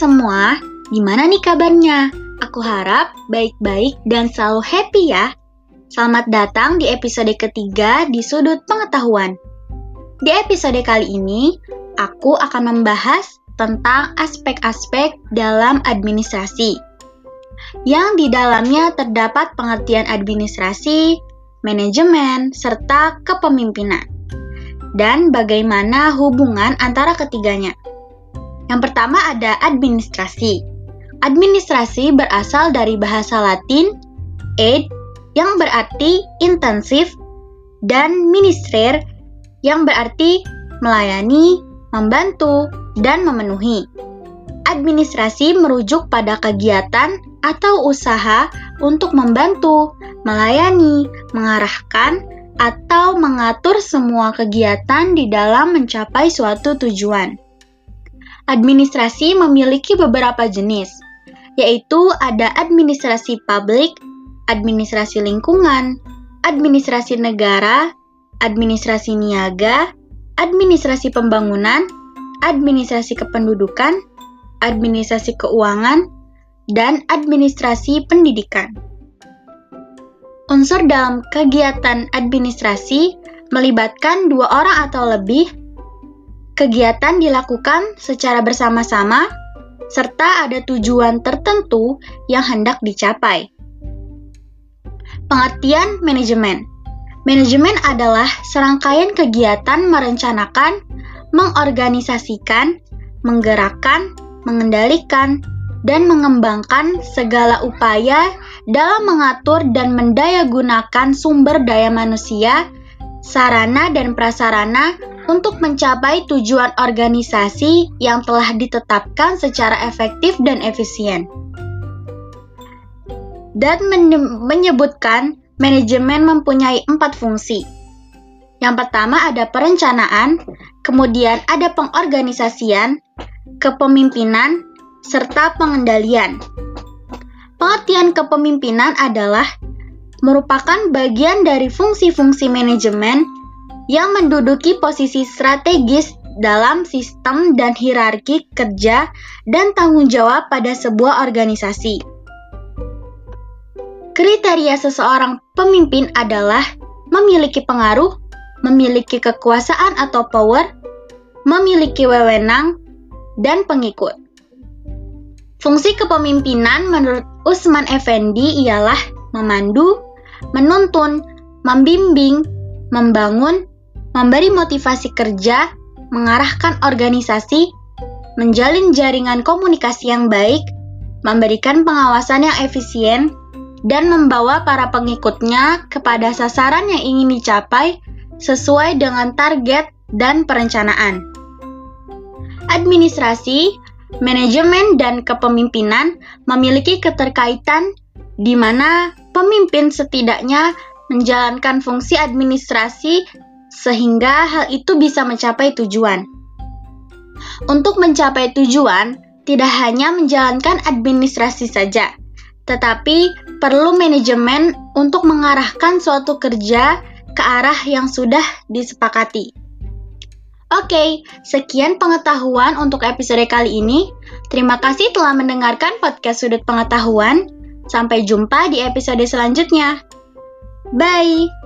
semua, gimana nih kabarnya? Aku harap baik-baik dan selalu happy ya. Selamat datang di episode ketiga di Sudut Pengetahuan. Di episode kali ini, aku akan membahas tentang aspek-aspek dalam administrasi. Yang di dalamnya terdapat pengertian administrasi, manajemen, serta kepemimpinan. Dan bagaimana hubungan antara ketiganya. Yang pertama ada administrasi. Administrasi berasal dari bahasa Latin "ed" yang berarti intensif dan ministrer yang berarti melayani, membantu, dan memenuhi. Administrasi merujuk pada kegiatan atau usaha untuk membantu, melayani, mengarahkan, atau mengatur semua kegiatan di dalam mencapai suatu tujuan. Administrasi memiliki beberapa jenis, yaitu ada administrasi publik, administrasi lingkungan, administrasi negara, administrasi niaga, administrasi pembangunan, administrasi kependudukan, administrasi keuangan, dan administrasi pendidikan. Unsur dalam kegiatan administrasi melibatkan dua orang atau lebih Kegiatan dilakukan secara bersama-sama, serta ada tujuan tertentu yang hendak dicapai. Pengertian manajemen Manajemen adalah serangkaian kegiatan merencanakan, mengorganisasikan, menggerakkan, mengendalikan, dan mengembangkan segala upaya dalam mengatur dan mendayagunakan sumber daya manusia, sarana dan prasarana untuk mencapai tujuan organisasi yang telah ditetapkan secara efektif dan efisien. Dan menyebutkan manajemen mempunyai empat fungsi. Yang pertama ada perencanaan, kemudian ada pengorganisasian, kepemimpinan, serta pengendalian. Pengertian kepemimpinan adalah merupakan bagian dari fungsi-fungsi manajemen yang menduduki posisi strategis dalam sistem dan hierarki kerja dan tanggung jawab pada sebuah organisasi. Kriteria seseorang pemimpin adalah memiliki pengaruh, memiliki kekuasaan atau power, memiliki wewenang, dan pengikut. Fungsi kepemimpinan menurut Usman Effendi ialah memandu, menuntun, membimbing, membangun, memberi motivasi kerja, mengarahkan organisasi, menjalin jaringan komunikasi yang baik, memberikan pengawasan yang efisien, dan membawa para pengikutnya kepada sasaran yang ingin dicapai sesuai dengan target dan perencanaan. Administrasi, manajemen, dan kepemimpinan memiliki keterkaitan di mana pemimpin setidaknya menjalankan fungsi administrasi sehingga hal itu bisa mencapai tujuan. Untuk mencapai tujuan, tidak hanya menjalankan administrasi saja, tetapi perlu manajemen untuk mengarahkan suatu kerja ke arah yang sudah disepakati. Oke, sekian pengetahuan untuk episode kali ini. Terima kasih telah mendengarkan podcast Sudut Pengetahuan. Sampai jumpa di episode selanjutnya. Bye.